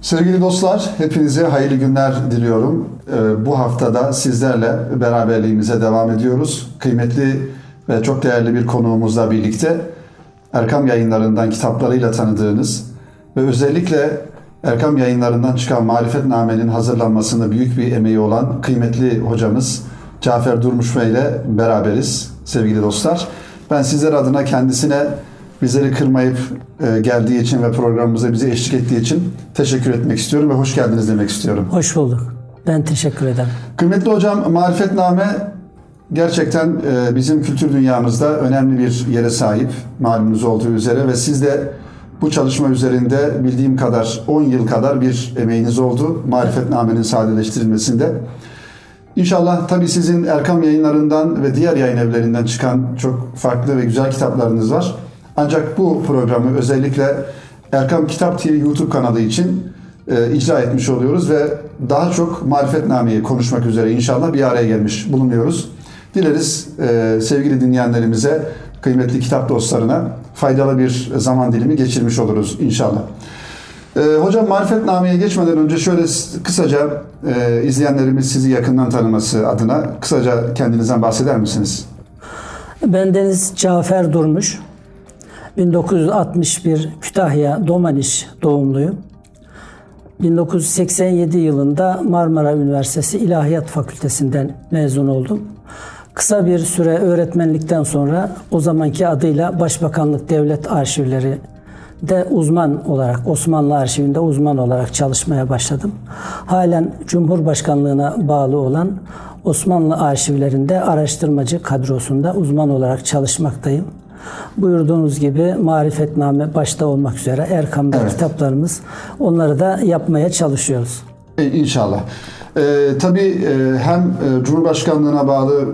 Sevgili dostlar, hepinize hayırlı günler diliyorum. Ee, bu haftada sizlerle beraberliğimize devam ediyoruz. Kıymetli ve çok değerli bir konuğumuzla birlikte Erkam yayınlarından kitaplarıyla tanıdığınız ve özellikle Erkam yayınlarından çıkan Marifetname'nin hazırlanmasında büyük bir emeği olan kıymetli hocamız Cafer Durmuş Bey ile beraberiz sevgili dostlar. Ben sizler adına kendisine bizleri kırmayıp e, geldiği için ve programımıza bizi eşlik ettiği için teşekkür etmek istiyorum ve hoş geldiniz demek istiyorum. Hoş bulduk. Ben teşekkür ederim. Kıymetli hocam Marifetname gerçekten e, bizim kültür dünyamızda önemli bir yere sahip malumunuz olduğu üzere ve siz de bu çalışma üzerinde bildiğim kadar 10 yıl kadar bir emeğiniz oldu Marifetname'nin sadeleştirilmesinde. İnşallah tabii sizin Erkam yayınlarından ve diğer yayın evlerinden çıkan çok farklı ve güzel kitaplarınız var. Ancak bu programı özellikle Erkam Kitap TV YouTube kanalı için e, icra etmiş oluyoruz ve daha çok marifetnameyi konuşmak üzere inşallah bir araya gelmiş bulunuyoruz. Dileriz e, sevgili dinleyenlerimize, kıymetli kitap dostlarına faydalı bir zaman dilimi geçirmiş oluruz inşallah. E, hocam marifetnameye geçmeden önce şöyle kısaca e, izleyenlerimiz sizi yakından tanıması adına kısaca kendinizden bahseder misiniz? Ben Deniz Cafer Durmuş. 1961 Kütahya Domaniş doğumluyum. 1987 yılında Marmara Üniversitesi İlahiyat Fakültesinden mezun oldum. Kısa bir süre öğretmenlikten sonra o zamanki adıyla Başbakanlık Devlet Arşivleri de uzman olarak Osmanlı Arşivinde uzman olarak çalışmaya başladım. Halen Cumhurbaşkanlığına bağlı olan Osmanlı arşivlerinde araştırmacı kadrosunda uzman olarak çalışmaktayım. Buyurduğunuz gibi Marifetname başta olmak üzere Erkam'da evet. kitaplarımız onları da yapmaya çalışıyoruz. E, inşallah. Ee, tabii e, hem e, Cumhurbaşkanlığına bağlı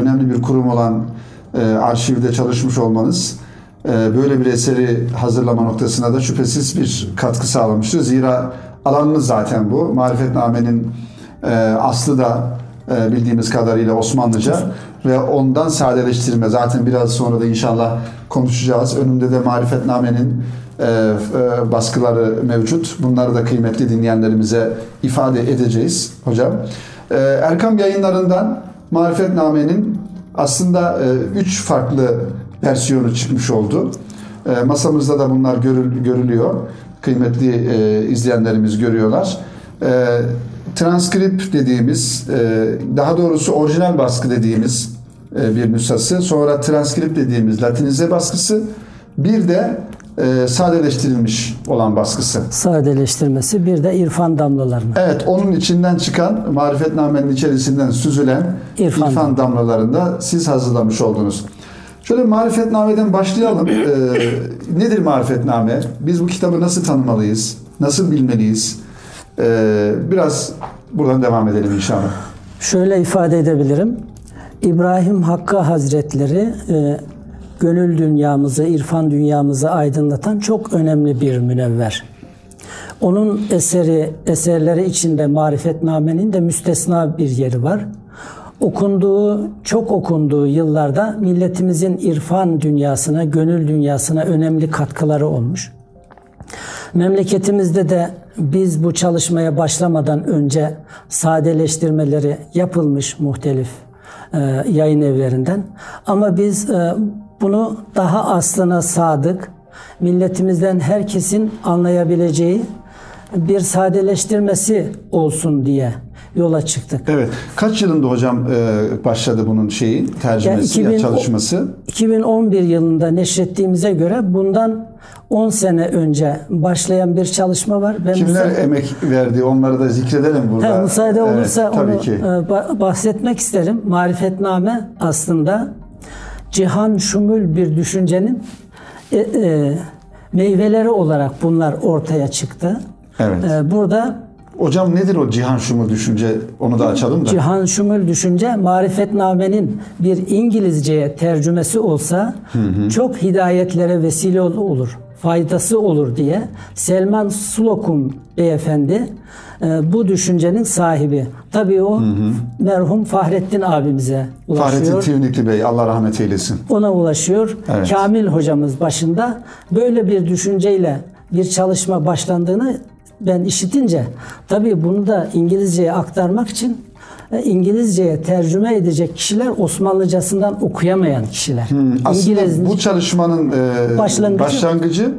önemli bir kurum olan arşivde çalışmış olmanız böyle bir eseri hazırlama noktasına da şüphesiz bir katkı sağlamıştır. Zira alanınız zaten bu. Marifetname'nin aslı da e, bildiğimiz kadarıyla Osmanlıca ve ondan sadeleştirme. Zaten biraz sonra da inşallah konuşacağız. Önümde de Marifetname'nin e, e, baskıları mevcut. Bunları da kıymetli dinleyenlerimize ifade edeceğiz hocam. Erkam yayınlarından Marifetname'nin aslında üç farklı versiyonu çıkmış oldu. Masamızda da bunlar görülüyor. Kıymetli izleyenlerimiz görüyorlar transkript dediğimiz, e, daha doğrusu orijinal baskı dediğimiz e, bir nüshası, sonra transkript dediğimiz latinize baskısı, bir de e, sadeleştirilmiş olan baskısı. Sadeleştirmesi, bir de irfan damlalarını. Evet, onun içinden çıkan, marifetnamenin içerisinden süzülen irfan, irfan damlalarında siz hazırlamış oldunuz. Şöyle marifetnameden başlayalım. Ee, nedir marifetname? Biz bu kitabı nasıl tanımalıyız? Nasıl bilmeliyiz? Ee, biraz buradan devam edelim inşallah. Şöyle ifade edebilirim. İbrahim Hakkı Hazretleri e, gönül dünyamızı, irfan dünyamızı aydınlatan çok önemli bir münevver. Onun eseri, eserleri içinde Marifetname'nin de müstesna bir yeri var. Okunduğu, çok okunduğu yıllarda milletimizin irfan dünyasına, gönül dünyasına önemli katkıları olmuş. Memleketimizde de biz bu çalışmaya başlamadan önce sadeleştirmeleri yapılmış muhtelif e, yayın evlerinden. Ama biz e, bunu daha aslına sadık, milletimizden herkesin anlayabileceği bir sadeleştirmesi olsun diye yola çıktık. Evet. Kaç yılında hocam e, başladı bunun şeyi, tercümesi, yani 2000, çalışması? 2011 yılında neşrettiğimize göre bundan 10 sene önce başlayan bir çalışma var. Ben Kimler müsaade, emek verdi onları da zikredelim burada. He, müsaade olursa evet, onu ki. E, bahsetmek isterim. Marifetname aslında cihan şumul bir düşüncenin e, e, meyveleri olarak bunlar ortaya çıktı. Evet. E, burada Hocam nedir o cihan şumul düşünce? Onu da açalım da. Cihan şumul düşünce marifetnamenin bir İngilizceye tercümesi olsa hı hı. çok hidayetlere vesile olur faydası olur diye Selman Slokum beyefendi e, bu düşüncenin sahibi. Tabii o hı hı. merhum Fahrettin abimize ulaşıyor. Fahrettin Tivnikli Bey Allah rahmet eylesin. Ona ulaşıyor. Evet. Kamil hocamız başında böyle bir düşünceyle bir çalışma başlandığını ben işitince tabii bunu da İngilizceye aktarmak için e, İngilizceye tercüme edecek kişiler Osmanlıcasından okuyamayan kişiler. Hmm, Aslında İngiliz bu çalışmanın e, Başlangıcı- başlangıcı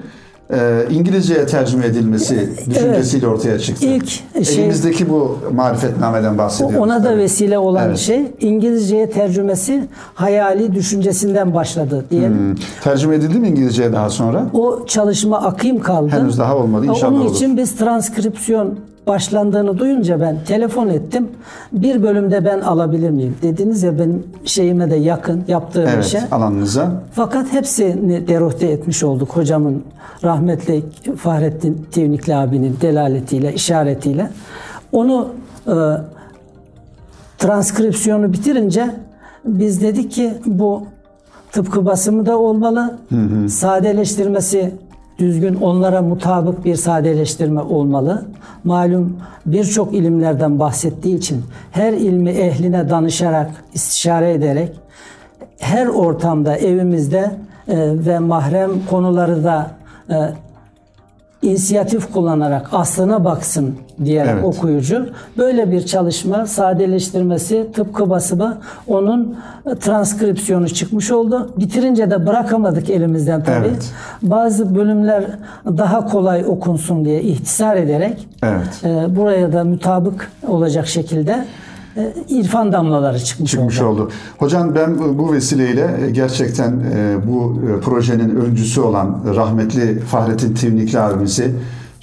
e, İngilizceye tercüme edilmesi düşüncesiyle ortaya çıktı. İlk şey- Elimizdeki bu marifetnameden bahsediyoruz. ona da tabii. vesile olan Evet. şey İngilizceye tercümesi hayali düşüncesinden başladı diyelim. Hmm. Tercüme edildi mi İngilizceye daha sonra? O çalışma akayım kaldı. Henüz daha olmadı. İnşallah Onun olur. için biz transkripsiyon başlandığını duyunca ben telefon ettim. Bir bölümde ben alabilir miyim? Dediniz ya benim şeyime de yakın yaptığım Evet, işe. alanınıza. Fakat hepsini derohte etmiş olduk hocamın rahmetli Fahrettin Tivnikli abinin delaletiyle, işaretiyle. Onu e, transkripsiyonu bitirince biz dedik ki bu tıpkı basımı da olmalı. Sadeleştirmesi düzgün onlara mutabık bir sadeleştirme olmalı. Malum birçok ilimlerden bahsettiği için her ilmi ehline danışarak, istişare ederek her ortamda evimizde e, ve mahrem konuları da e, inisiyatif kullanarak aslına baksın diyerek Evet. okuyucu böyle bir çalışma sadeleştirmesi tıpkı basımı onun e, transkripsiyonu çıkmış oldu. Bitirince de bırakamadık elimizden tabii. Evet. Bazı bölümler daha kolay okunsun diye ihtisar ederek Evet. e, buraya da mutabık olacak şekilde irfan damlaları çıkmış, çıkmış oldu. oldu. Hocam ben bu vesileyle e, gerçekten e, bu e, projenin öncüsü olan rahmetli Fahrettin Tivnikli abimizi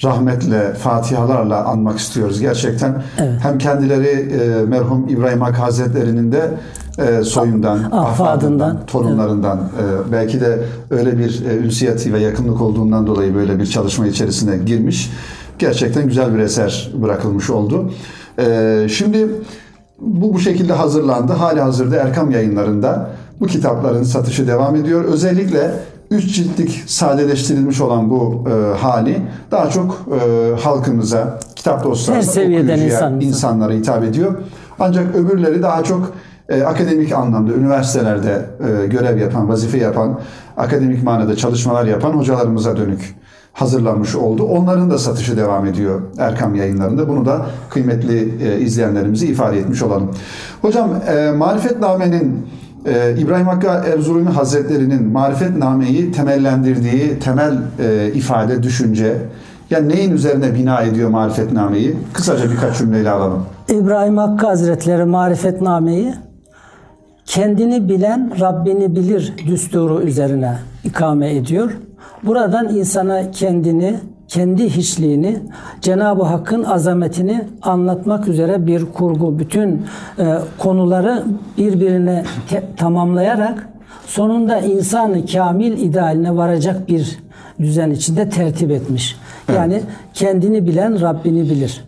rahmetle, fatihalarla anmak istiyoruz. Gerçekten Evet. hem kendileri e, merhum İbrahim Hakkı Hazretleri'nin de e, soyundan, Ahfadından, ahfadından, torunlarından e, belki de öyle bir e, ünsiyeti ve yakınlık olduğundan dolayı böyle bir çalışma içerisine girmiş. Gerçekten güzel bir eser bırakılmış oldu. E, şimdi bu bu şekilde hazırlandı. Hali hazırda Erkam yayınlarında bu kitapların satışı devam ediyor. Özellikle 3 ciltlik sadeleştirilmiş olan bu e, hali daha çok e, halkımıza, kitap dostlarına, insanımıza. insanlara hitap ediyor. Ancak öbürleri daha çok e, akademik anlamda üniversitelerde e, görev yapan, vazife yapan, akademik manada çalışmalar yapan hocalarımıza dönük hazırlanmış oldu. Onların da satışı devam ediyor Erkam yayınlarında. Bunu da kıymetli e, izleyenlerimize ifade etmiş olalım. Hocam e, Marifetname'nin e, İbrahim Hakkı Erzurumi Hazretleri'nin Marifetname'yi temellendirdiği temel e, ifade, düşünce yani neyin üzerine bina ediyor Marifetname'yi? Kısaca birkaç cümleyle alalım. İbrahim Hakkı Hazretleri Marifetname'yi kendini bilen Rabbini bilir düsturu üzerine ikame ediyor. Buradan insana kendini, kendi hiçliğini, Cenab-ı Hakk'ın azametini anlatmak üzere bir kurgu, bütün e, konuları birbirine te- tamamlayarak sonunda insanı kamil idealine varacak bir düzen içinde tertip etmiş. Yani kendini bilen Rabbini bilir.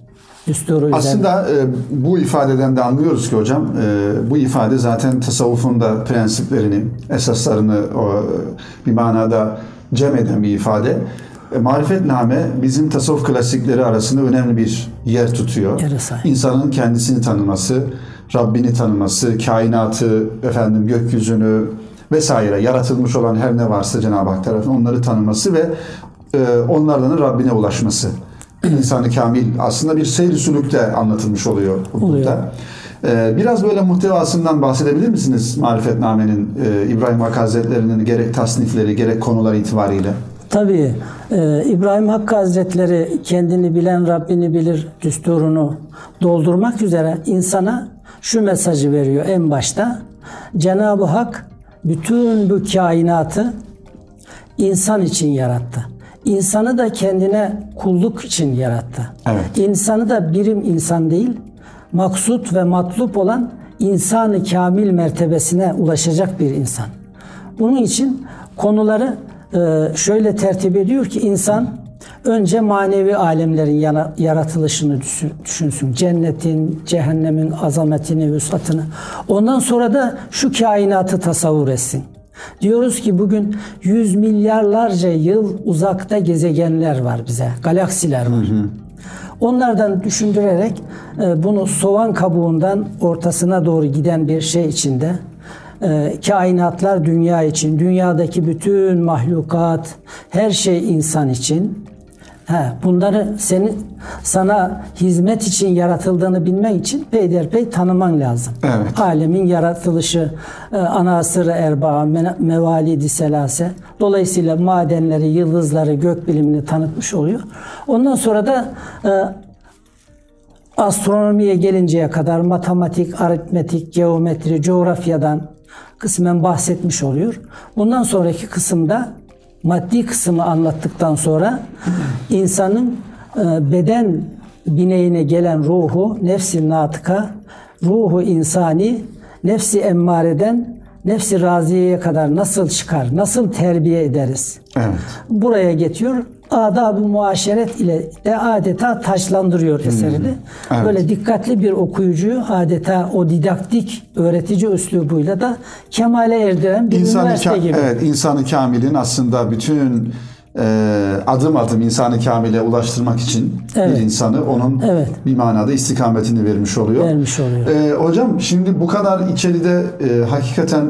Aslında e, bu ifadeden de anlıyoruz ki hocam e, bu ifade zaten tasavvufun da prensiplerini, esaslarını o, bir manada cem eden bir ifade. E, Marifetname bizim tasavvuf klasikleri arasında önemli bir yer tutuyor. İnsanın kendisini tanıması, Rabbini tanıması, kainatı, efendim gökyüzünü vesaire yaratılmış olan her ne varsa Cenab-ı Hak tarafından onları tanıması ve e, onlardan Rabbine ulaşması. İnsanı kamil aslında bir seyir sülükte anlatılmış oluyor Oluyor. burada. Ee, biraz böyle muhtevasından bahsedebilir misiniz Marifetname'nin e, İbrahim Hakkı Hazretleri'nin gerek tasnifleri gerek konular itibariyle? Tabii e, İbrahim Hakkı Hazretleri kendini bilen Rabbini bilir düsturunu doldurmak üzere insana şu mesajı veriyor en başta. Cenab-ı Hak bütün bu kainatı insan için yarattı. İnsanı da kendine kulluk için yarattı. Evet. İnsanı da birim insan değil, maksut ve matlup olan insanı kamil mertebesine ulaşacak bir insan. Bunun için konuları e, şöyle tertip ediyor ki insan önce manevi alemlerin yaratılışını düşün- düşünsün. Cennetin, cehennemin azametini, vüsatını. Ondan sonra da şu kainatı tasavvur etsin. Diyoruz ki bugün yüz milyarlarca yıl uzakta gezegenler var bize, galaksiler var. Onlardan düşündürerek e, bunu soğan kabuğundan ortasına doğru giden bir şey içinde e, kainatlar dünya için, dünyadaki bütün mahlukat, her şey insan için He, bunları senin sana hizmet için yaratıldığını bilmek için peyderpey tanıman lazım. Evet. Alemin yaratılışı, e, ana asırı erbaa, me- mevalidi selase. Dolayısıyla madenleri, yıldızları, gök bilimini tanıtmış oluyor. Ondan sonra da e, astronomiye gelinceye kadar matematik, aritmetik, geometri, coğrafyadan kısmen bahsetmiş oluyor. Bundan sonraki kısımda maddi kısmı anlattıktan sonra insanın e, beden bineğine gelen ruhu, nefsi natıka, ruhu insani, nefsi emmareden nefsi raziyeye kadar nasıl çıkar, nasıl terbiye ederiz? Evet. buraya getiriyor. Adab-ı muaşeret ile de adeta taşlandırıyor eserini. Evet. Böyle dikkatli bir okuyucuyu adeta o didaktik öğretici üslubuyla da kemale erdiren bir İnsanı üniversite gibi. evet, insanı kamilin aslında bütün adım adım insanı kamile ulaştırmak için Evet. bir insanı onun Evet. bir manada istikametini vermiş oluyor. Vermiş oluyor. E, hocam şimdi bu kadar içeride e, hakikaten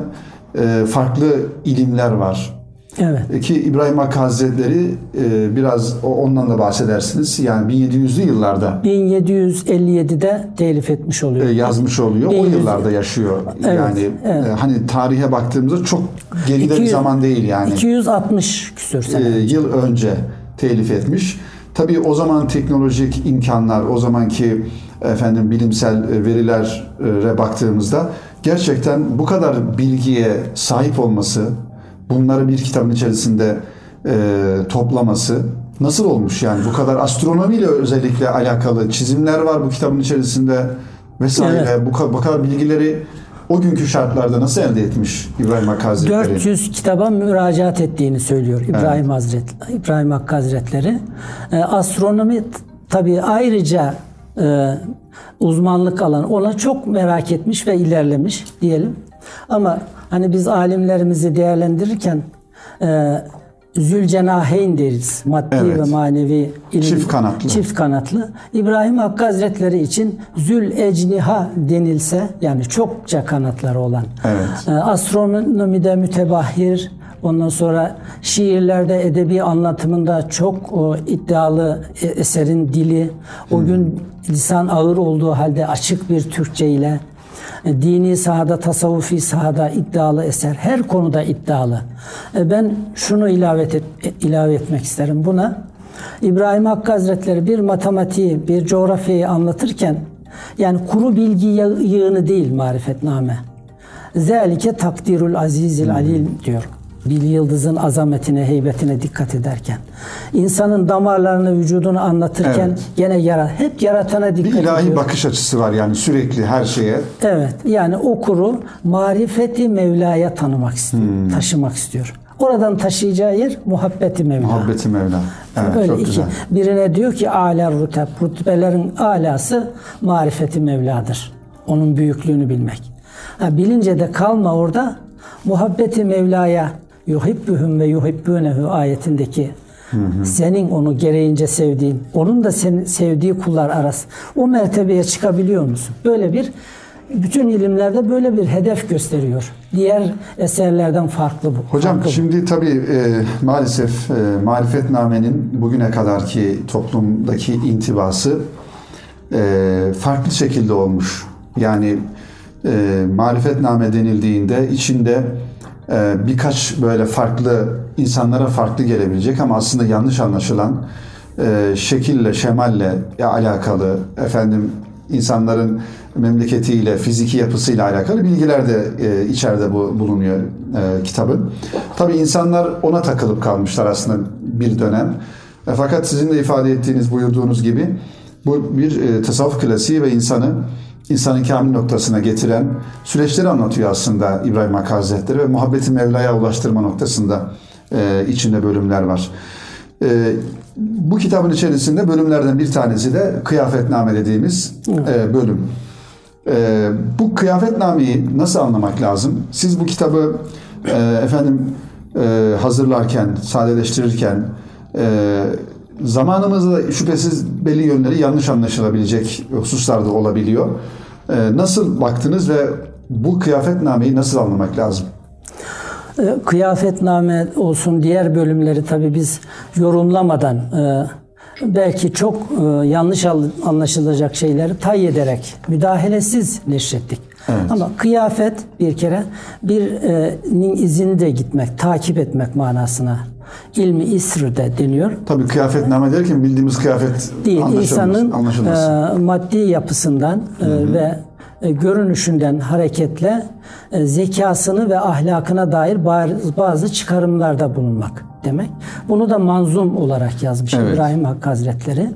e, farklı ilimler var. Evet. Ki İbrahim Hakkı Hazretleri e, biraz o- ondan da bahsedersiniz. Yani 1700'lü yıllarda 1757'de telif etmiş oluyor. e, yazmış oluyor. O 1100 yıllarda yaşıyor. Evet, yani evet. e, hani tarihe baktığımızda çok geride bir 200 zaman değil yani. 260 küsür sene. e, yıl önce telif etmiş. Tabii o zaman teknolojik imkanlar, o zamanki efendim bilimsel verilere baktığımızda gerçekten bu kadar bilgiye sahip olması, bunları bir kitabın içerisinde e, toplaması nasıl olmuş yani bu kadar astronomiyle özellikle alakalı çizimler var bu kitabın içerisinde vesaire Evet. bu, bu kadar bilgileri o günkü şartlarda nasıl elde etmiş İbrahim Hakkı Hazretleri? 400 kitaba müracaat ettiğini söylüyor İbrahim Hazretleri, İbrahim Hakkı Hazretleri. Ee, astronomi tabii ayrıca e, uzmanlık alan ona çok merak etmiş ve ilerlemiş diyelim. Ama hani biz alimlerimizi değerlendirirken e, Zülcenaheyn deriz. Maddi Evet. ve manevi ilim. Çift kanatlı. Çift kanatlı. İbrahim Hakkı Hazretleri için Zül Ecniha denilse yani çokça kanatları olan. Evet. E, Astronomide mütebahhir, ondan sonra şiirlerde, edebi anlatımında çok o, iddialı e- eserin dili, o gün lisan ağır olduğu halde açık bir Türkçe ile dini sahada, tasavvufi sahada iddialı eser. Her konuda iddialı. E, Ben şunu ilave, et, ilave etmek isterim buna. İbrahim Hakkı Hazretleri bir matematiği, bir coğrafyayı anlatırken yani kuru bilgi yığını değil marifetname. Zelike takdirul azizil alim diyor. Bir yıldızın azametine, heybetine dikkat ederken. insanın damarlarını, vücudunu anlatırken Evet. gene yarat, hep yaratana Bir dikkat ilahi ediyor. bakış açısı var yani sürekli her şeye. Evet. Yani okuru marifeti Mevla'ya tanımak istiyor, Hmm. taşımak istiyor. Oradan taşıyacağı yer muhabbeti Mevla. Muhabbeti Mevla. Evet Öyle çok iki. güzel. Birine diyor ki âlâ ruteb. Rütbelerin alası marifeti Mevla'dır. Onun büyüklüğünü bilmek. Ha, bilince de kalma orada. Muhabbeti Mevla'ya yuhibbühüm ve yuhibbünehu ayetindeki senin onu gereğince sevdiğin, onun da senin sevdiği kullar arası. O mertebeye çıkabiliyor musun? Böyle bir bütün ilimlerde böyle bir hedef gösteriyor. Diğer eserlerden farklı bu. Hocam farklı bu. şimdi tabii e, maalesef e, marifetnamenin bugüne kadarki toplumdaki intibası e, farklı şekilde olmuş. Yani e, marifetname denildiğinde içinde birkaç böyle farklı insanlara farklı gelebilecek ama aslında yanlış anlaşılan e, şekille, şemalle alakalı efendim insanların memleketiyle, fiziki yapısıyla alakalı bilgiler de e, içeride bu, bulunuyor e, kitabın. Tabii insanlar ona takılıp kalmışlar aslında bir dönem. E, fakat sizin de ifade ettiğiniz, buyurduğunuz gibi bu bir e, tasavvuf klasiği ve insanı insanın kamil noktasına getiren süreçleri anlatıyor aslında İbrahim Hakkı Hazretleri ve muhabbeti Mevla'ya ulaştırma noktasında e, içinde bölümler var. E, bu kitabın içerisinde bölümlerden bir tanesi de kıyafetname dediğimiz e, bölüm. E, bu kıyafetnameyi nasıl anlamak lazım? Siz bu kitabı e, efendim e, hazırlarken, sadeleştirirken e, zamanımızda şüphesiz belli yönleri yanlış anlaşılabilecek hususlar da olabiliyor. E, nasıl baktınız ve bu kıyafetnameyi nasıl anlamak lazım? E, Kıyafetname olsun diğer bölümleri tabi biz yorumlamadan e, belki çok e, yanlış anlaşılacak şeyleri tay ederek müdahalesiz neşrettik. Evet. Ama kıyafet bir kere birinin izinde gitmek, takip etmek manasına ilmi isr de deniyor. Tabii kıyafetname derken bildiğimiz kıyafet Değil, insanın e, maddi yapısından e, ve e, görünüşünden hareketle e, zekasını ve ahlakına dair bazı çıkarımlarda bulunmak demek. Bunu da manzum olarak yazmış Evet. İbrahim Hakkı Hazretleri.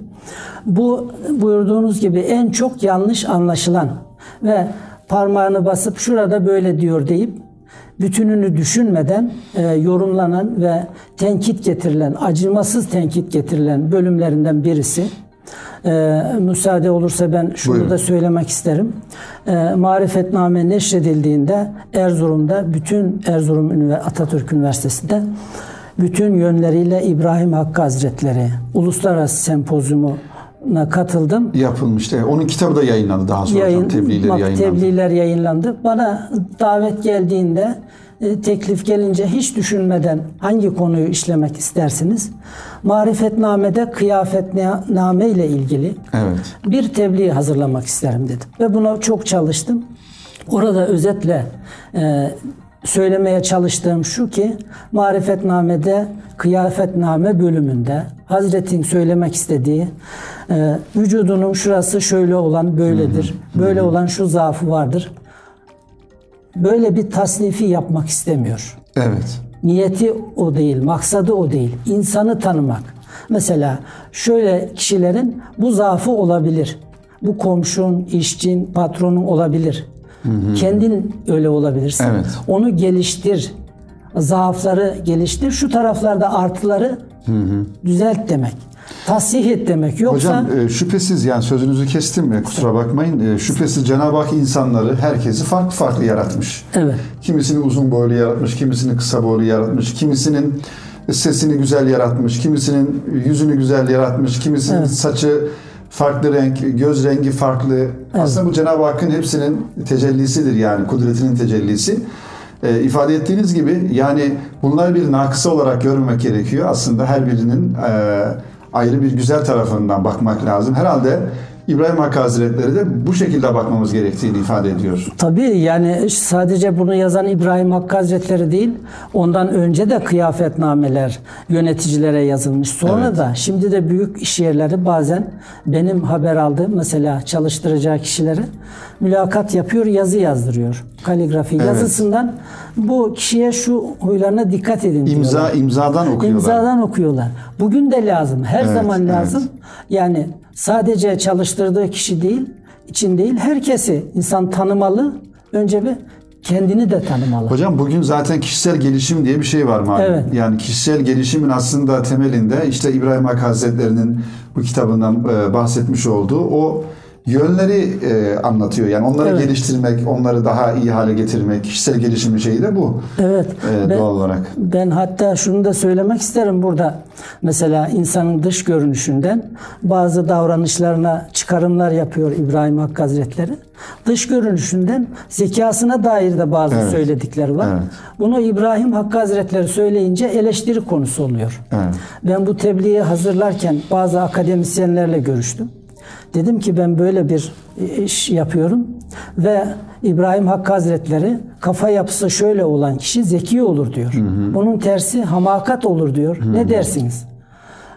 Bu buyurduğunuz gibi en çok yanlış anlaşılan ve parmağını basıp şurada böyle diyor deyip bütününü düşünmeden e, yorumlanan ve tenkit getirilen, acımasız tenkit getirilen bölümlerinden birisi. E, müsaade olursa ben şunu Buyurun. da söylemek isterim. E, Marifetname neşredildiğinde Erzurum'da bütün Erzurum Atatürk Üniversitesi'nde bütün yönleriyle İbrahim Hakkı Hazretleri Uluslararası Sempozyumuna katıldım. Yapılmıştı. Onun kitabı da yayınlandı daha sonra. Yayın, tebliğleri bak, yayınlandı. tebliğler yayınlandı. Bana davet geldiğinde e, teklif gelince hiç düşünmeden hangi konuyu işlemek istersiniz? Marifetname'de kıyafetname ile ilgili Evet. bir tebliğ hazırlamak isterim dedim. Ve buna çok çalıştım. Orada özetle e, söylemeye çalıştığım şu ki marifetnamede kıyafetname bölümünde Hazretin söylemek istediği e, vücudunun şurası şöyle olan böyledir. Böyle olan şu zaafı vardır. Böyle bir tasnifi yapmak istemiyor. Evet. Niyeti o değil, maksadı o değil. İnsanı tanımak. Mesela şöyle kişilerin bu zaafı olabilir. Bu komşun, işçin, patronun olabilir. Kendin öyle olabilirsin. Evet. Onu geliştir. Zaafları geliştir. Şu taraflarda artıları düzelt demek. Tasih et demek. Yoksa Hocam e, şüphesiz yani sözünüzü kestim mi kusura bakmayın. E, şüphesiz Cenab-ı Hak insanları herkesi farklı farklı yaratmış. evet. Kimisini uzun boylu yaratmış, kimisini kısa boylu yaratmış, kimisinin sesini güzel yaratmış, kimisinin yüzünü güzel yaratmış, kimisinin saçı farklı renk, göz rengi farklı. Aslında bu Cenab-ı Hakk'ın hepsinin tecellisidir yani kudretinin tecellisi. Ee, ifade ettiğiniz gibi yani bunlar bir nakısa olarak görmemek gerekiyor. Aslında her birinin e, ayrı bir güzel tarafından bakmak lazım. Herhalde İbrahim Hakkı Hazretleri de bu şekilde bakmamız gerektiğini ifade ediyor. Tabii yani sadece bunu yazan İbrahim Hakkı Hazretleri değil, ondan önce de kıyafetnameler yöneticilere yazılmış. Sonra Evet. da şimdi de büyük iş yerleri bazen benim haber aldığım mesela çalıştıracağı kişilere mülakat yapıyor, yazı yazdırıyor. Kaligrafi Evet. yazısından bu kişiye şu huylarına dikkat edin diyorlar. İmza imzadan okuyorlar. İmzadan okuyorlar. Bugün de lazım. Her Evet, zaman evet. lazım. Yani sadece çalıştırdığı kişi değil, için değil, herkesi insan tanımalı. Önce bir kendini de tanımalı. Hocam bugün zaten kişisel gelişim diye bir şey var malum. Evet. Yani kişisel gelişimin aslında temelinde işte İbrahim Hakkı Hazretleri'nin bu kitabından e, bahsetmiş olduğu o yönleri e, anlatıyor. Yani onları Evet. geliştirmek, onları daha iyi hale getirmek, kişisel gelişimin şeyi de bu. Evet. E, Ben- doğal olarak. Ben hatta şunu da söylemek isterim burada. Mesela insanın dış görünüşünden bazı davranışlarına çıkarımlar yapıyor İbrahim Hakkı Hazretleri. Dış görünüşünden zekasına dair de bazı Evet. söyledikleri var. Evet. Bunu İbrahim Hakkı Hazretleri söyleyince eleştiri konusu oluyor. Evet. Ben bu tebliği hazırlarken bazı akademisyenlerle görüştüm. Dedim ki ben böyle bir iş yapıyorum ve İbrahim Hakkı Hazretleri kafa yapısı şöyle olan kişi zeki olur diyor. Bunun tersi hamakat olur diyor. Ne dersiniz?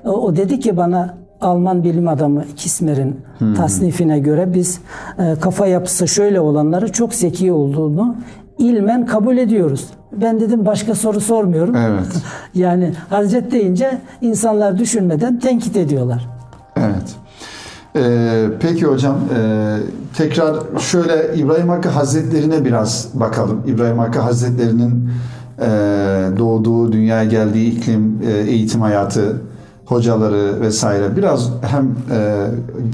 O, dedi ki bana Alman bilim adamı Kismer'in tasnifine göre biz e, kafa yapısı şöyle olanları çok zeki olduğunu ilmen kabul ediyoruz. Ben dedim başka soru sormuyorum. Evet. yani Hazret deyince insanlar düşünmeden tenkit ediyorlar. Ee, peki hocam e, tekrar şöyle İbrahim Hakkı Hazretlerine biraz bakalım. İbrahim Hakkı Hazretlerinin e, doğduğu, dünyaya geldiği iklim, e, eğitim hayatı, hocaları vesaire. Biraz hem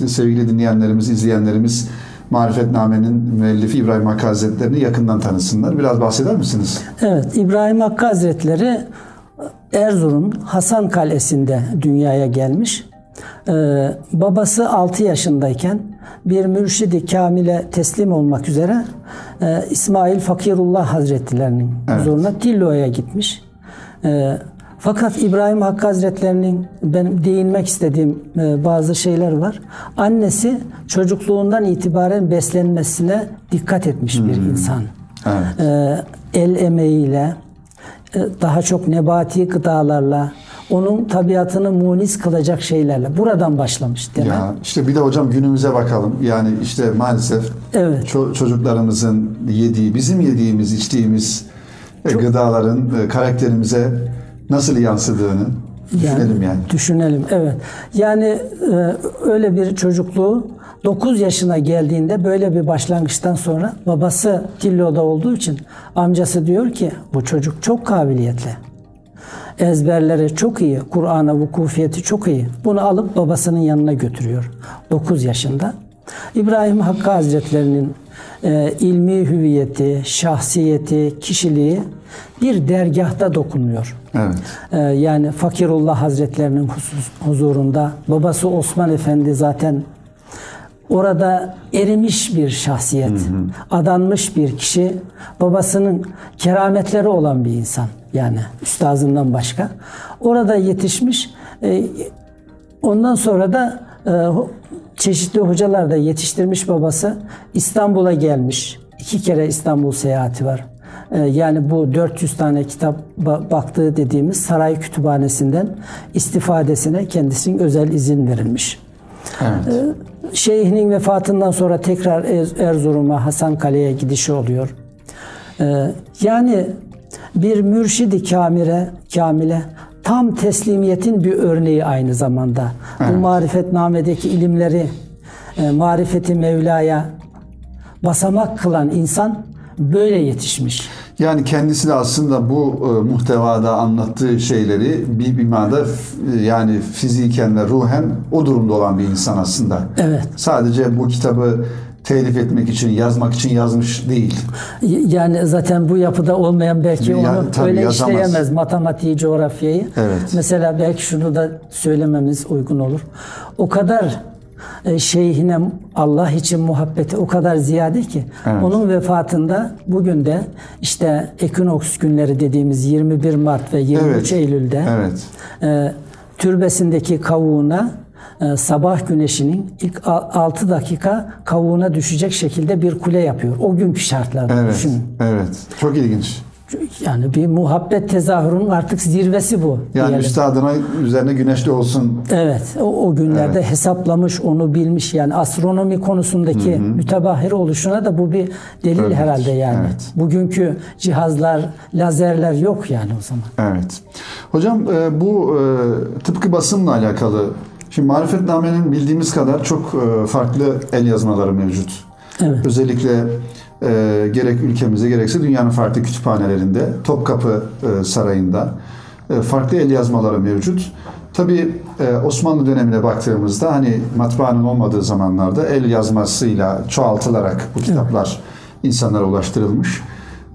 e, sevgili dinleyenlerimiz, izleyenlerimiz Marifetname'nin müellifi İbrahim Hakkı Hazretlerini yakından tanısınlar. Biraz bahseder misiniz? Evet, İbrahim Hakkı Hazretleri Erzurum Hasan Kalesi'nde dünyaya gelmiş. Ee, babası 6 yaşındayken bir mürşidi kamile teslim olmak üzere e, İsmail Fakirullah Hazretlerinin Evet. huzuruna Tillo'ya gitmiş. Ee, Fakat İbrahim Hakkı Hazretlerinin benim değinmek istediğim e, bazı şeyler var. Annesi çocukluğundan itibaren beslenmesine dikkat etmiş bir insan. Evet. E, el emeğiyle, e, daha çok nebati gıdalarla, onun tabiatını munis kılacak şeylerle. Buradan başlamış demek. Ya işte bir de hocam günümüze bakalım. Yani işte maalesef Evet. ço- çocuklarımızın yediği, bizim yediğimiz, içtiğimiz e, gıdaların e, karakterimize nasıl yansıdığını düşünelim yani. Düşünelim evet. Yani e, öyle bir çocukluğu 9 yaşına geldiğinde böyle bir başlangıçtan sonra babası Tillo'da olduğu için amcası diyor ki bu çocuk çok kabiliyetli. Ezberleri çok iyi, Kur'an'a vukufiyeti çok iyi. Bunu alıp babasının yanına götürüyor 9 yaşında. İbrahim Hakkı Hazretlerinin e, ilmi hüviyeti, şahsiyeti, kişiliği bir dergahta dokunuyor. Evet. Ee, yani Fakirullah Hazretlerinin husus- huzurunda babası Osman Efendi zaten orada erimiş bir şahsiyet, adanmış bir kişi, babasının kerametleri olan bir insan yani üstazından başka. Orada yetişmiş. Ee, Ondan sonra da e, çeşitli hocalar da yetiştirmiş babası. İstanbul'a gelmiş. İki kere İstanbul seyahati var. E, yani bu 400 tane kitap ba- baktığı dediğimiz saray kütüphanesinden istifadesine kendisinin özel izin verilmiş. Evet. Şeyhinin vefatından sonra tekrar Er- Erzurum'a Hasankale'ye gidişi oluyor. Yani bir mürşidi kamire, kamile tam teslimiyetin bir örneği aynı zamanda. Bu marifetnamedeki ilimleri, e, marifeti Mevla'ya basamak kılan insan böyle yetişmiş. Yani kendisi de aslında bu e, muhtevada anlattığı şeyleri bir bimada f- yani fiziken ve ruhen o durumda olan bir insan aslında. Evet. Sadece bu kitabı telif etmek için, yazmak için yazmış değil. Yani zaten bu yapıda olmayan belki Ya, onu tabii öyle yazamaz. işleyemez matematiği, coğrafyayı. Evet. Mesela belki şunu da söylememiz uygun olur. O kadar e, şeyhine Allah için muhabbeti o kadar ziyade ki Evet. onun vefatında bugün de işte ekinoks günleri dediğimiz 21 Mart ve 23 Evet. Eylül'de Evet. e, türbesindeki kavuğuna sabah güneşinin ilk 6 dakika kavuğuna düşecek şekilde bir kule yapıyor. O günkü şartlarda Evet. düşünün. Evet. Çok ilginç. Yani bir muhabbet tezahürünün artık zirvesi bu. Yani diyelim. üstadına üzerine güneşli olsun. Evet, o, o günlerde hesaplamış, onu bilmiş. Yani astronomi konusundaki mütebahir oluşuna da bu bir delil Evet, herhalde yani. evet. Bugünkü cihazlar, lazerler yok yani o zaman. Evet. Hocam e, bu e, tıpkı basımla alakalı. Şimdi Marifetname'nin bildiğimiz kadar çok e, farklı el yazmaları mevcut. Evet. Özellikle e, gerek ülkemizde gerekse dünyanın farklı kütüphanelerinde, Topkapı e, Sarayı'nda e, farklı el yazmaları mevcut. Tabii e, Osmanlı dönemine baktığımızda hani matbaanın olmadığı zamanlarda el yazmasıyla çoğaltılarak bu kitaplar insanlara ulaştırılmış.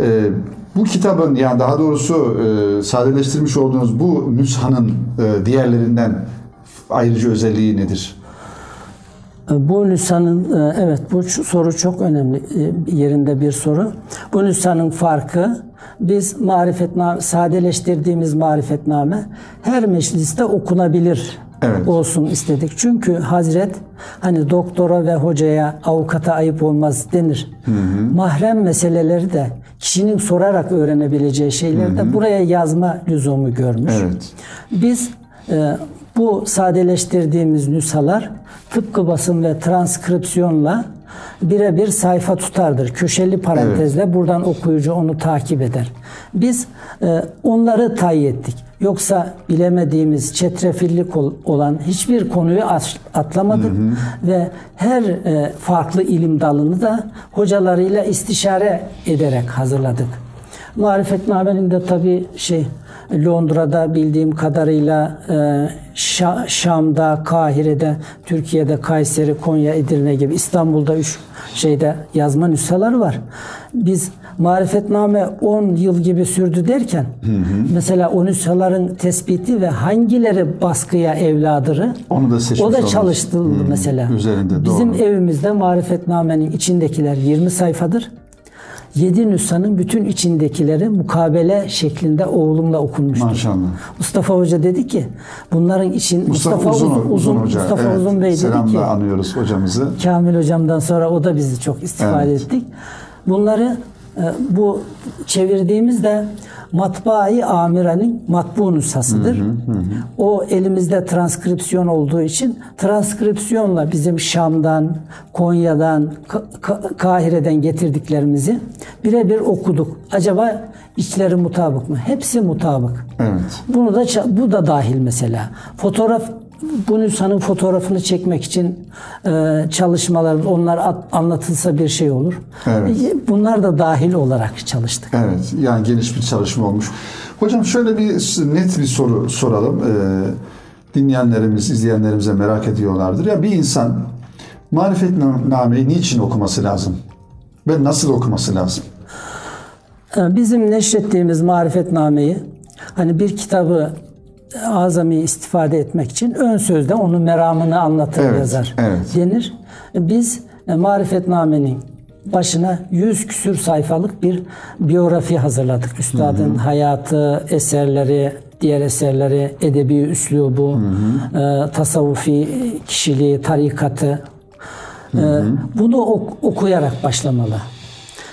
E, bu kitabın yani daha doğrusu e, sadeleştirmiş olduğunuz bu nüshanın e, diğerlerinden ayrıcı özelliği nedir? Bu nüshanın, e, evet bu soru çok önemli e, yerinde bir soru. Bu nüshanın farkı biz marifetname, sadeleştirdiğimiz marifetname her mecliste okunabilir Evet. olsun istedik. Çünkü Hazret hani doktora ve hocaya, avukata ayıp olmaz denir. Mahrem meseleleri de kişinin sorarak öğrenebileceği şeyleri de buraya yazma lüzumu görmüş. Evet. Biz e, bu sadeleştirdiğimiz nüshalar tıpkı basım ve transkripsiyonla birebir sayfa tutardır. Köşeli parantezle buradan okuyucu onu takip eder. Biz e, onları tayin ettik. Yoksa bilemediğimiz çetrefillik ol- olan hiçbir konuyu at- atlamadık ve her e, farklı ilim dalını da hocalarıyla istişare ederek hazırladık. Marifetname'nin de tabii şey Londra'da bildiğim kadarıyla e, Şa- Şam'da, Kahire'de, Türkiye'de, Kayseri, Konya, Edirne gibi İstanbul'da üç şeyde yazma nüshaları var. Biz Marifetname 10 yıl gibi sürdü derken mesela o nüshaların tespiti ve hangileri baskıya evladırı Onu da seçmiş o da çalıştırıldı mesela. üzerinde, Bizim doğru. evimizde Marifetname'nin içindekiler 20 sayfadır. Yedi nüshanın bütün içindekileri mukabele şeklinde oğlumla okunmuştur. Maşallah. Mustafa Hoca dedi ki bunların için Mustafa, Uzun, Uzun, Uzun Hoca. Mustafa evet. Uzun Bey dedi Selamla ki anıyoruz hocamızı. Kamil hocamdan sonra o da bizi çok istifade Evet. ettik. Bunları e, bu çevirdiğimizde matbaayı amirenin matbu nüshasıdır. O elimizde transkripsiyon olduğu için transkripsiyonla bizim Şam'dan, Konya'dan, Ka- Ka- Kahire'den getirdiklerimizi birebir okuduk. Acaba içleri mutabık mı? Hepsi mutabık. Evet. Bunu da bu da dahil mesela. Fotoğraf bu nüshanın fotoğrafını çekmek için e, çalışmalarımız onlar at- anlatılsa bir şey olur. Evet. E, Bunlar da dahil olarak çalıştık. Evet, yani geniş bir çalışma olmuş. Hocam şöyle bir net bir soru soralım. Ee, dinleyenlerimiz, izleyenlerimize merak ediyorlardır. Ya bir insan marifetnameyi niçin okuması lazım? Ve nasıl okuması lazım? E, Bizim neşrettiğimiz marifetnameyi hani bir kitabı azami istifade etmek için ön sözde onun meramını anlatır Evet, yazar evet. denir. Biz e, marifetnamenin başına yüz küsür sayfalık bir biyografi hazırladık. Üstadın hayatı, eserleri, diğer eserleri, edebi üslubu, e, tasavvufi kişiliği, tarikatı. E, bunu ok- okuyarak başlamalı.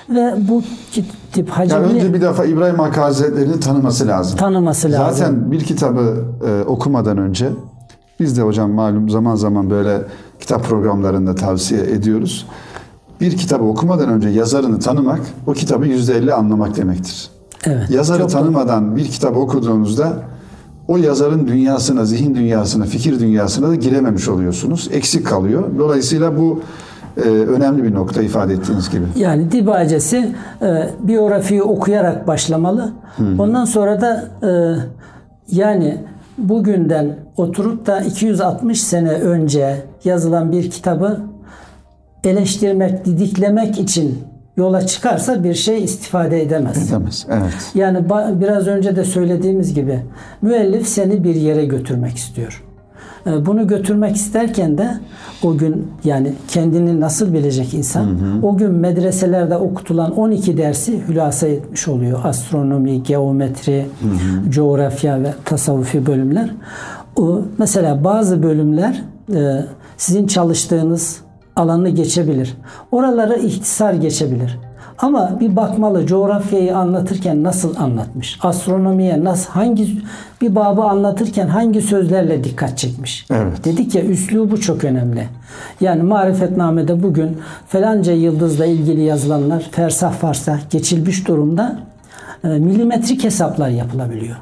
Ve bu tip Yani hacimli önce bir defa İbrahim Hakkı Hazretleri'ni tanıması lazım. tanıması lazım. Zaten bir kitabı e, okumadan önce biz de hocam malum zaman zaman böyle kitap programlarında tavsiye ediyoruz. Bir kitabı okumadan önce yazarını tanımak o kitabı yüzde elli anlamak demektir. evet. Yazarı Çok- tanımadan bir kitabı okuduğunuzda o yazarın dünyasına, zihin dünyasına, fikir dünyasına da girememiş oluyorsunuz. Eksik kalıyor. Dolayısıyla bu e, önemli bir nokta ifade ettiğiniz gibi. Yani dibacesi e, biyografiyi okuyarak başlamalı. Ondan sonra da e, yani bugünden oturup da 260 sene önce yazılan bir kitabı eleştirmek, didiklemek için yola çıkarsa bir şey istifade edemez. Edemez. Evet. Yani biraz önce de söylediğimiz gibi müellif seni bir yere götürmek istiyor. Ee, Bunu götürmek isterken de o gün yani kendini nasıl bilecek insan o gün medreselerde okutulan 12 dersi hülasa etmiş oluyor. Astronomi, geometri, coğrafya ve tasavvufi bölümler. O, mesela bazı bölümler e, sizin çalıştığınız alanı geçebilir. Oraları ihtisar geçebilir. Ama bir bakmalı coğrafyayı anlatırken nasıl anlatmış? Astronomiye nasıl hangi bir babı anlatırken hangi sözlerle dikkat çekmiş? Evet. Dedik ya üslubu çok önemli. Yani marifetnamede bugün falanca yıldızla ilgili yazılanlar fersah farsah geçilmiş durumda e, milimetrik hesaplar yapılabiliyor.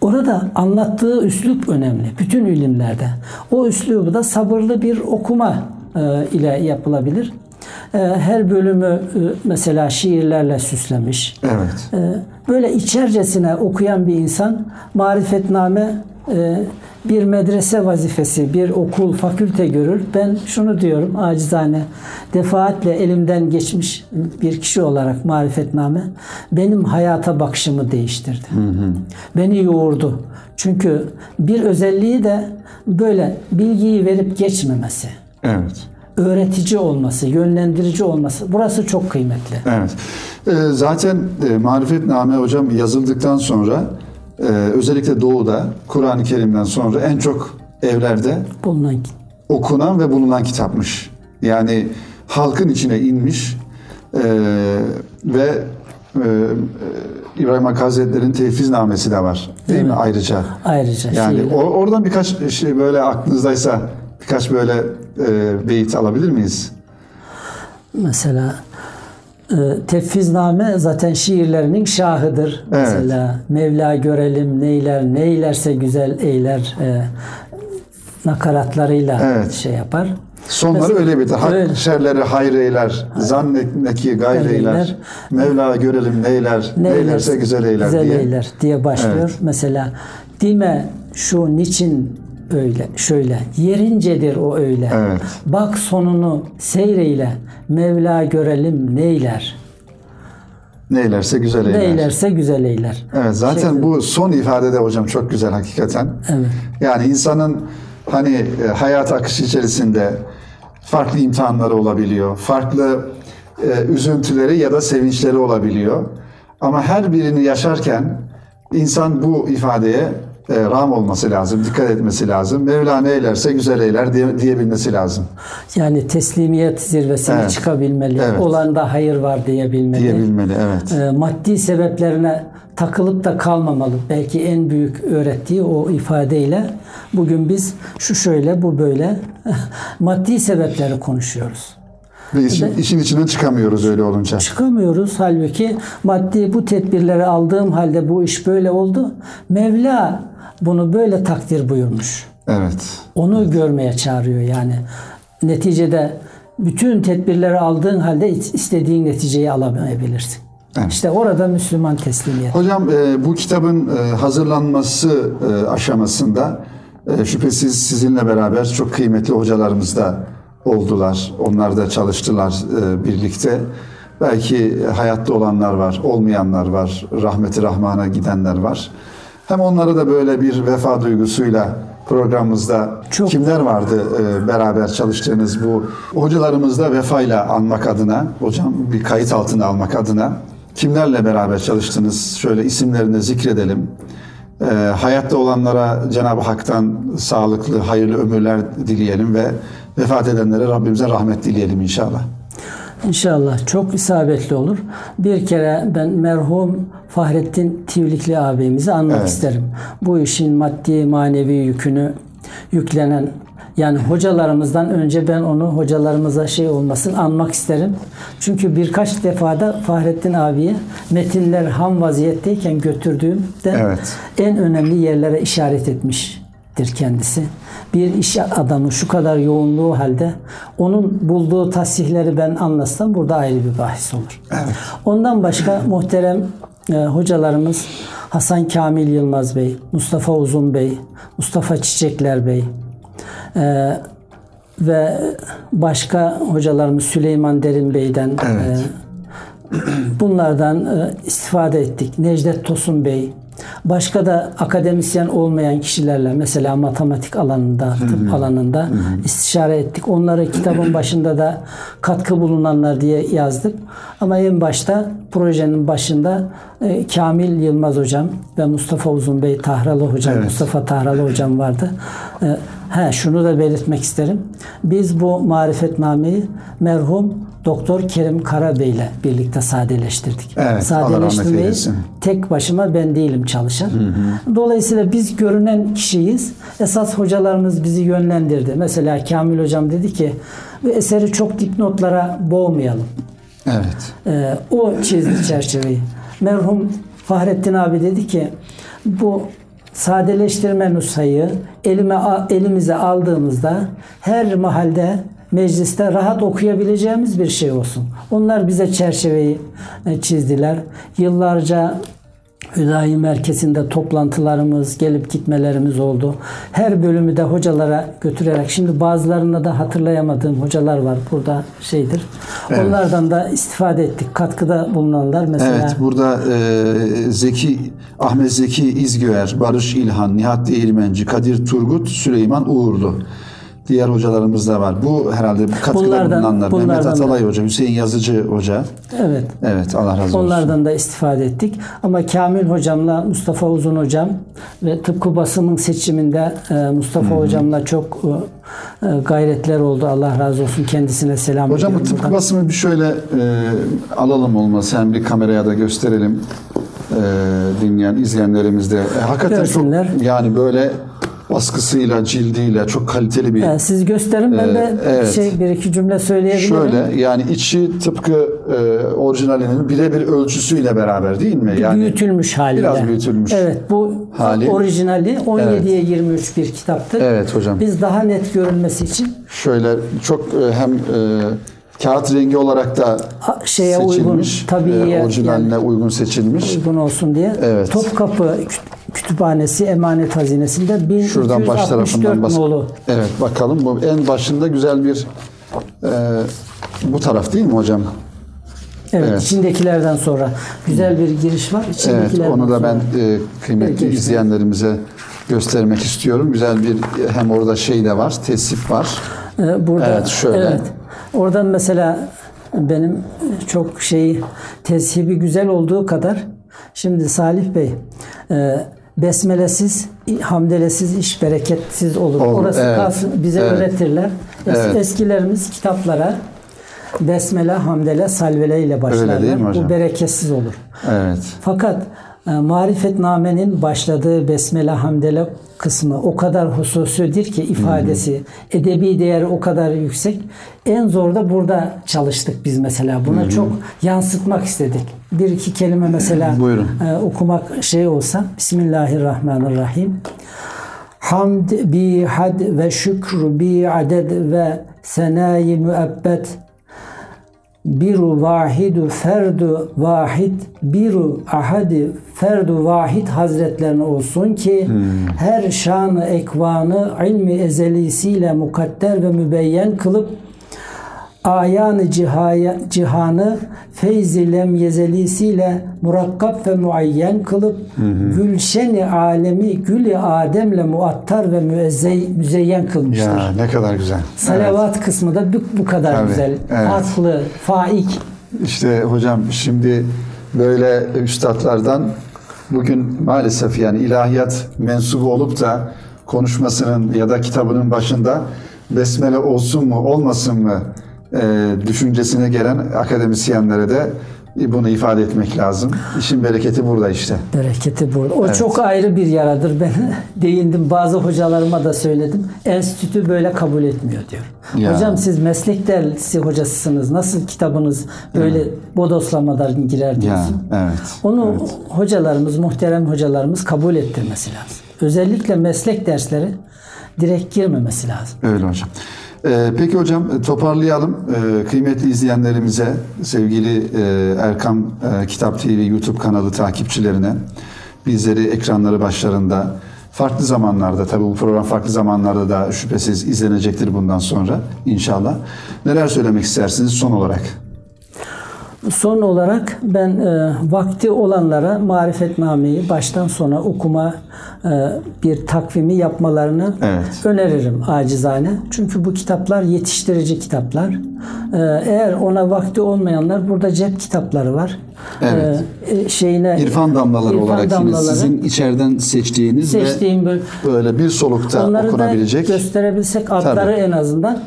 Orada anlattığı üslup önemli. Bütün ilimlerde. O üslubu da sabırlı bir okuma e, ile yapılabilir. E, her bölümü e, mesela şiirlerle süslemiş. Evet. E, Böyle içercesine okuyan bir insan marifetname e, bir medrese vazifesi, bir okul, fakülte görür. Ben şunu diyorum acizane, defaatle elimden geçmiş bir kişi olarak marifetname benim hayata bakışımı değiştirdi. Beni yoğurdu. Çünkü bir özelliği de böyle bilgiyi verip geçmemesi Evet. Öğretici olması, yönlendirici olması. Burası çok kıymetli. Evet. Ee, zaten e, Marifetname hocam yazıldıktan sonra e, özellikle Doğu'da Kur'an-ı Kerim'den sonra en çok evlerde Bulunan okunan ve bulunan kitapmış. Yani halkın içine inmiş e, ve e, e, İbrahim Hakkı Hazretleri'nin tevfiznamesi de var. Değil mi ayrıca? ayrıca Yani şiirler. o- oradan birkaç şey böyle aklınızdaysa birkaç böyle e, beyit alabilir miyiz? Mesela e, Tefvizname zaten şiirlerinin şahıdır. Evet. Mesela Mevla görelim neyler, neylerse güzel eyler e, nakaratlarıyla Evet. şey yapar. Sonları Mesela- öyle biter. Hak Öyle. şerleri hayır eyler, zannetmeki gayr eyler. Gayreyler. Mevla görelim neyler, neylerse güzel eyler güzel diye. eyler diye başlıyor. Evet. Mesela dime şu niçin öyle şöyle yerincedir o öyle. Evet. Bak sonunu seyreyle Mevla görelim neyler. Neylerse güzel eyler. Neylerse güzel eyler. Evet zaten Şeklinde. bu son ifade de hocam çok güzel hakikaten. Evet. Yani insanın hani e, hayat akışı içerisinde farklı imtihanları olabiliyor. Farklı e, üzüntüleri ya da sevinçleri olabiliyor. Ama her birini yaşarken insan bu ifadeye ram olması lazım, dikkat etmesi lazım. Mevla eylerse güzel eyler diye, diyebilmesi lazım. Yani teslimiyet zirvesine Evet. çıkabilmeli. Evet. Olanda hayır var diyebilmeli. Diyebilmeli, evet. E, maddi sebeplerine takılıp da kalmamalı. Belki en büyük öğrettiği o ifadeyle bugün biz şu şöyle bu böyle maddi sebepleri konuşuyoruz. Ve işin, işin içinden çıkamıyoruz öyle olunca. Çıkamıyoruz halbuki maddi bu tedbirleri aldığım halde bu iş böyle oldu. Mevla bunu böyle takdir buyurmuş. Evet. Onu görmeye çağırıyor yani. Neticede bütün tedbirleri aldığın halde istediğin neticeyi alamayabilirsin. Evet. İşte orada Müslüman teslimiyet. Hocam e, bu kitabın e, hazırlanması e, aşamasında e, şüphesiz sizinle beraber çok kıymetli hocalarımız da oldular. Onlar da çalıştılar e, birlikte. Belki hayatta olanlar var, olmayanlar var, rahmeti rahmana gidenler var. Hem onları da böyle bir vefa duygusuyla programımızda Çok- kimler vardı e, beraber çalıştığınız bu hocalarımızda vefayla anmak adına, hocam bir kayıt altına almak adına kimlerle beraber çalıştınız? Şöyle isimlerini de zikredelim. E, hayatta olanlara Cenab-ı Hak'tan sağlıklı, hayırlı ömürler dileyelim ve vefat edenlere Rabbimize rahmet dileyelim inşallah. İnşallah çok isabetli olur. Bir kere ben merhum Fahrettin Tivlikli abimizi anmak Evet. isterim. Bu işin maddi manevi yükünü yüklenen yani hocalarımızdan önce ben onu hocalarımıza şey olmasın anmak isterim. Çünkü birkaç defada Fahrettin abiye metinler ham vaziyetteyken götürdüğümde Evet. en önemli yerlere işaret etmiştir kendisi. Bir iş adamı şu kadar yoğunluğu halde onun bulduğu tasihleri ben anlatsam burada ayrı bir bahis olur. Ondan başka muhterem e, hocalarımız Hasan Kamil Yılmaz Bey, Mustafa Uzun Bey, Mustafa Çiçekler Bey e, ve başka hocalarımız Süleyman Derin Bey'den Evet. e, Bunlardan e, istifade ettik. Necdet Tosun Bey, başka da akademisyen olmayan kişilerle mesela matematik alanında, tıp alanında istişare ettik. Onları kitabın başında da katkı bulunanlar diye yazdık. Ama en başta projenin başında e, Kamil Yılmaz hocam ve Mustafa Uzun Bey Tahralı hocam, Evet. Mustafa Tahralı hocam vardı. E, he, şunu da belirtmek isterim. Biz bu marifetnameyi merhum Doktor Kerim Karabey ile birlikte sadeleştirdik. Evet, Sadeleştirmeyi tek başıma ben değilim çalışan. Dolayısıyla biz görünen kişiyiz. Esas hocalarımız bizi yönlendirdi. Mesela Kamil hocam dedi ki eseri çok dipnotlara boğmayalım. Evet. Ee, o çizdi çerçeveyi. Merhum Fahrettin abi dedi ki bu sadeleştirme nusayı elime elimize aldığımızda her mahalde mecliste rahat okuyabileceğimiz bir şey olsun. Onlar bize çerçeveyi e, çizdiler. Yıllarca Hüdayi merkezinde toplantılarımız, gelip gitmelerimiz oldu. Her bölümü de hocalara götürerek, şimdi bazılarını da hatırlayamadığım hocalar var burada şeydir. Evet. Onlardan da istifade ettik. Katkıda bulunanlar mesela. Evet burada e, Zeki Ahmet Zeki İzgöer, Barış İlhan, Nihat Değirmenci, Kadir Turgut, Süleyman Uğurlu. Diğer hocalarımız da var. Bu herhalde bu katkıda Bunlardan- bulunanlar. Mehmet bunlardan da. Atalay Hoca, Hüseyin Yazıcı Hoca. Evet. Evet Allah razı olsun. Onlardan da istifade ettik. Ama Kamil hocamla Mustafa Uzun hocam ve tıpkı basımın seçiminde e, Mustafa hocamla çok e, e, gayretler oldu. Allah razı olsun. Kendisine selam Hocam bu tıpkı buradan. basımı bir şöyle e, alalım olmasa hem bir kameraya da gösterelim e, dinleyen izleyenlerimiz de. E, hakikaten Görsünler. çok yani böyle baskısıyla, cildiyle çok kaliteli bir E, siz gösterin ben de Ee, evet. şey bir iki cümle söyleyebilirim. Şöyle yani içi tıpkı e, orijinalinin birebir ölçüsüyle beraber değil mi? Yani büyütülmüş haliyle. biraz büyütülmüş Evet bu hali. orijinali 17'ye 23 bir kitaptır. Evet hocam. Biz daha net görünmesi için şöyle çok e, hem e, kağıt rengi olarak da şeye uygun, seçilmiş. tabiiye e, orijinaline uygun seçilmiş. uygun olsun diye. Evet. Topkapı Kütüphanesi Emanet Hazinesi'nde 1264 Şuradan baş nolu. Evet bakalım bu en başında güzel bir e, bu taraf değil mi hocam? Evet, Evet. içindekilerden sonra güzel bir giriş var. Evet onu da ben e, kıymetli işte. izleyenlerimize göstermek istiyorum. Güzel bir hem orada şey de var, tesip var. Ee, burada Evet, şöyle. evet. Oradan mesela benim çok şey tezhibi güzel olduğu kadar şimdi Salih Bey e, besmelesiz, hamdelesiz iş bereketsiz olur. Olur, Orası evet. kalsın, bize Evet. öğretirler. Es- Evet. Eskilerimiz kitaplara besmele, hamdele, salvele ile başlarlar. Bu bereketsiz olur. Evet. Fakat marifetnamenin başladığı besmele hamdele kısmı o kadar hususidir ki ifadesi, edebi değeri o kadar yüksek. En zor da burada çalıştık biz mesela. Buna çok yansıtmak istedik. Bir iki kelime mesela Buyurun. e, okumak şey olsa Bismillahirrahmanirrahim. Hamd bi had ve şükr bi aded ve senayi müebbet biru vahidu ferdu vahid biru ahadi ferdu vahid hazretlerine olsun ki her şanı ekvanı ilmi ezelisiyle mukadder ve mübeyyen kılıp ayanı cihaya, cihanı feyzi lem yezelisiyle murakkab ve muayyen kılıp gülşeni alemi gülü ademle muattar ve müezzey, müzeyyen kılmıştır. Ya ne kadar güzel. Salavat kısmı da bu, bu kadar Tabii, güzel. evet. Farklı, faik. İşte hocam şimdi böyle üstadlardan bugün maalesef yani ilahiyat mensubu olup da konuşmasının ya da kitabının başında besmele olsun mu olmasın mı e, düşüncesine gelen akademisyenlere de bunu ifade etmek lazım. İşin bereketi burada işte. Bereketi burada. O çok ayrı bir yaradır. Ben değindim. Bazı hocalarıma da söyledim. Enstitü böyle kabul etmiyor diyor. Ya. Hocam siz meslek dersi hocasısınız. Nasıl kitabınız böyle bodoslamadan girer diyorsun. Ya evet. Onu evet. hocalarımız, muhterem hocalarımız kabul ettirmesi lazım. Özellikle meslek dersleri direkt girmemesi lazım. Öyle hocam. Ee, peki hocam toparlayalım. Ee, kıymetli izleyenlerimize, sevgili e, Erkam e, Kitap TV YouTube kanalı takipçilerine, bizleri ekranları başlarında farklı zamanlarda, tabii bu program farklı zamanlarda da şüphesiz izlenecektir bundan sonra inşallah. Neler söylemek istersiniz son olarak? Son olarak ben e, vakti olanlara marifetnameyi baştan sona okuma e, bir takvimi yapmalarını Evet. öneririm acizane. Çünkü bu kitaplar yetiştirici kitaplar. E, eğer ona vakti olmayanlar burada cep kitapları var. Evet. E, e, şeyine İrfan damlaları İrfan olarak yine damlaları. sizin içeriden seçtiğiniz seçtiğim ve böyle bir solukta Onları da okunabilecek. gösterebilsek adları Tabii. en azından.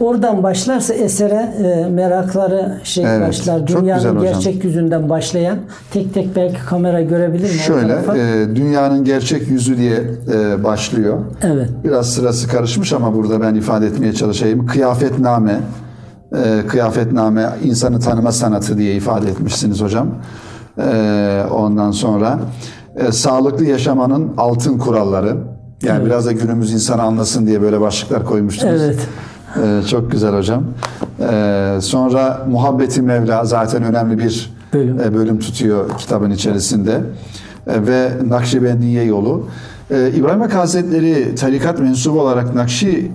Oradan başlarsa esere e, merakları şey Evet, başlar. Dünyanın hocam. gerçek yüzünden başlayan tek tek belki kamera görebilir mi? Şöyle, e, dünyanın gerçek yüzü diye e, başlıyor. Evet. Biraz sırası karışmış ama burada ben ifade etmeye çalışayım. Kıyafetname, e, kıyafetname insanı tanıma sanatı diye ifade etmişsiniz hocam. E, ondan sonra e, sağlıklı yaşamanın altın kuralları. Yani biraz da günümüz insanı anlasın diye böyle başlıklar koymuştunuz. Evet. E, çok güzel hocam. E, sonra Muhabbeti Mevla zaten önemli bir Bölüm. e, bölüm tutuyor kitabın içerisinde. E, ve Nakşibendiye yolu. E, İbrahim Hakkı Hazretleri tarikat mensubu olarak Nakşi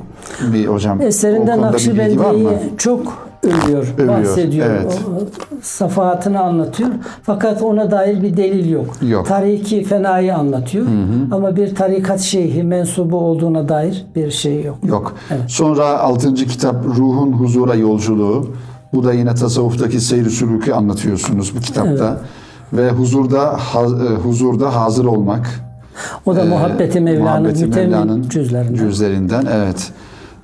mi hocam? Eserinde? Nakşibendiye'yi çok övüyor, Övüyor, bahsediyor. evet. O, safahatını anlatıyor. Fakat ona dair bir delil yok. Yok. Tariki fenayı anlatıyor. Ama bir tarikat şeyhi mensubu olduğuna dair bir şey yok. Yok. Sonra 6. kitap Ruhun Huzura Yolculuğu. Bu da yine tasavvuftaki seyri sülükü anlatıyorsunuz bu kitapta. Ve huzurda ha- e, huzurda hazır olmak. O da Muhabbeti Mevla'nın Muhabbeti Mevla'nın cüzlerinden. cüzlerinden, evet.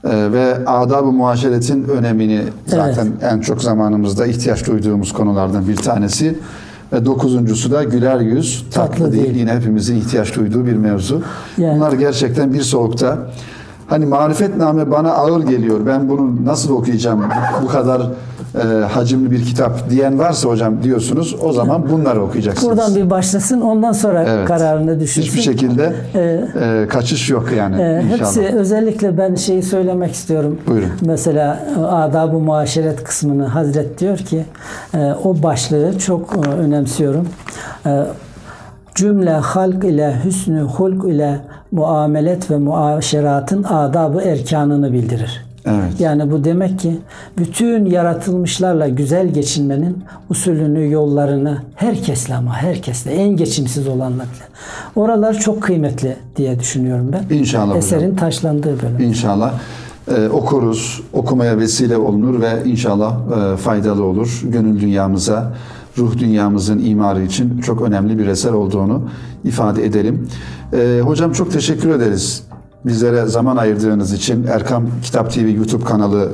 Ee, ve adab-ı muaşeretin önemini zaten en çok zamanımızda ihtiyaç duyduğumuz konulardan bir tanesi. Ve dokuzuncusu da güler yüz, tatlı, Tatlı değil. değil. Yine hepimizin ihtiyaç duyduğu bir mevzu. Yani- Bunlar gerçekten bir soğukta. Hani marifetname bana ağır geliyor. Ben bunu nasıl okuyacağım? Bu kadar e, hacimli bir kitap diyen varsa hocam diyorsunuz. O zaman bunları okuyacaksınız. Buradan bir başlasın ondan sonra Evet. kararını düşünsün. Hiçbir şekilde e, kaçış yok yani Ee, inşallah. hepsi özellikle ben şeyi söylemek istiyorum. Buyurun. Mesela e, adab-ı muaşeret kısmını Hazret diyor ki e, o başlığı çok e, önemsiyorum. E, Cümle halk ile hüsnü hulk ile muamelet ve muaşeratın adabı erkanını bildirir. Evet. Yani bu demek ki bütün yaratılmışlarla güzel geçinmenin usulünü, yollarını herkesle ama herkesle en geçimsiz olanlarla. Oralar çok kıymetli diye düşünüyorum ben. İnşallah hocam. Eserin taşlandığı bölüm. İnşallah. e, okuruz, okumaya vesile olunur ve inşallah e, faydalı olur. Gönül dünyamıza, ruh dünyamızın imarı için çok önemli bir eser olduğunu ifade edelim. E, hocam çok teşekkür ederiz. Bizlere zaman ayırdığınız için Erkam Kitap TV YouTube kanalı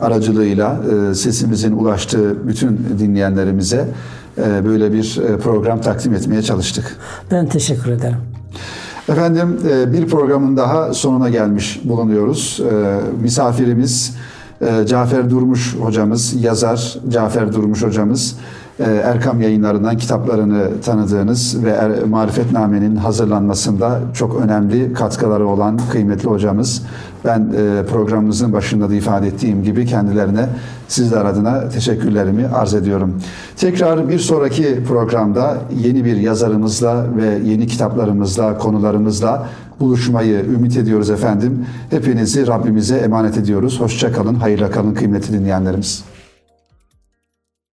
aracılığıyla e, sesimizin ulaştığı bütün dinleyenlerimize e, böyle bir e, program takdim etmeye çalıştık. Ben teşekkür ederim. Efendim e, bir programın daha sonuna gelmiş bulunuyoruz. E, Misafirimiz e, Cafer Durmuş hocamız, yazar Cafer Durmuş hocamız. E, Erkam yayınlarından kitaplarını tanıdığınız ve Er- Marifetname'nin hazırlanmasında çok önemli katkıları olan kıymetli hocamız. Ben e, programımızın başında da ifade ettiğim gibi kendilerine sizler adına teşekkürlerimi arz ediyorum. Tekrar bir sonraki programda yeni bir yazarımızla ve yeni kitaplarımızla, konularımızla buluşmayı ümit ediyoruz efendim. Hepinizi Rabbimize emanet ediyoruz. Hoşça kalın, hayırla kalın kıymetli dinleyenlerimiz.